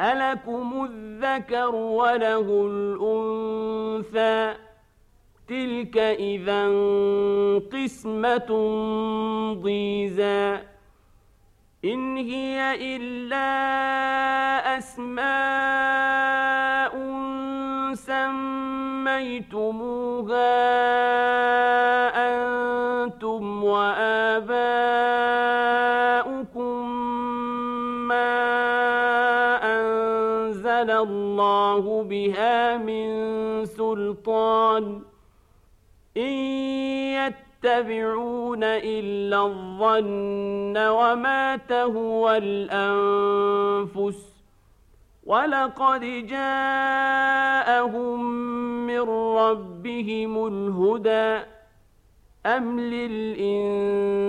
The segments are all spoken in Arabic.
ألكم الذكر وله الأنثى. تلك إذا قسمة ضيزى. إن هي إلا أسماء سميتموها الله بها من سلطان إن يتبعون إلا الظن وما تهوى الأنفس ولقد جاءهم من ربهم الهدى أم للإنسان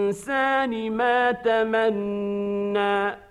ما تمنى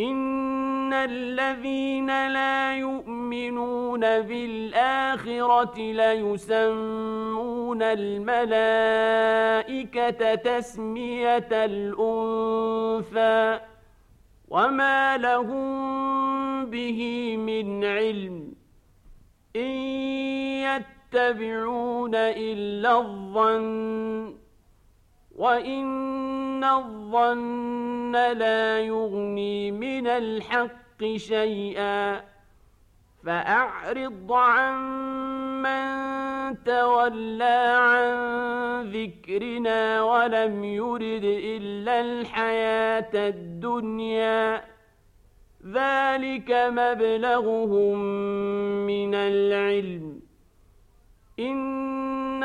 إن الذين لا يؤمنون بالآخرة ليسمون الملائكة تسمية الأنثى وما لهم به من علم إن يتبعون إلا الظن وإن الظن لا يغني من الحق شيئا فأعرض عن من تولى عن ذكرنا ولم يرد إلا الحياة الدنيا. ذلك مبلغهم من العلم. إن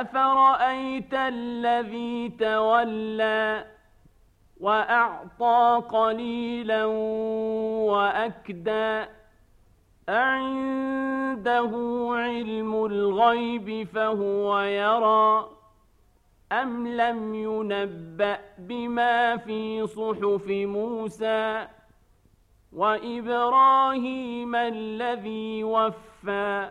أفرأيت الذي تولى وأعطى قليلا وأكدى؟ أعنده علم الغيب فهو يرى أم لم ينبأ بما في صحف موسى وإبراهيم الذي وفى؟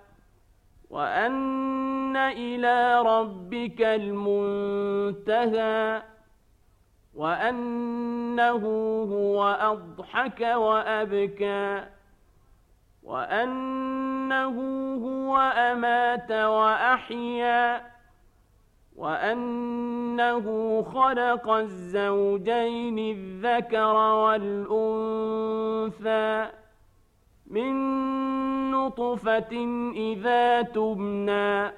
وأن إلى ربك المنتهى وأنه هو أضحك وأبكى وأنه هو أمات وأحيا وأنه خلق الزوجين الذكر والأنثى من نطفة إذا تمنى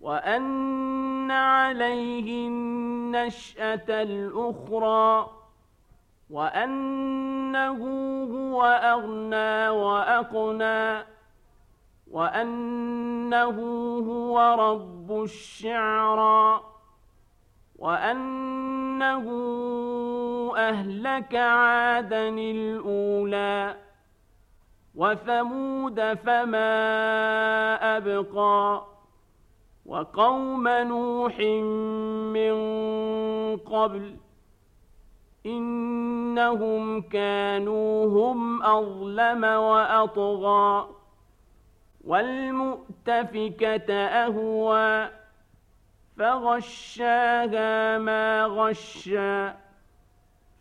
وأن عليه النشأة الأخرى وأنه هو أغنى وأقنى وأنه هو رب الشعرى وأنه أهلك عادا الأولى. وثمود فما أبقى وقوم نوح من قبل إنهم كانوا هم أظلم وأطغى والمؤتفكة أهوى فغشاها ما غشى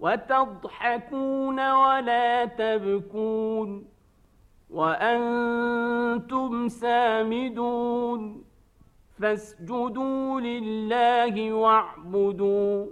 وتضحكون ولا تبكون وأنتم سامدون فاسجدوا لله واعبدوا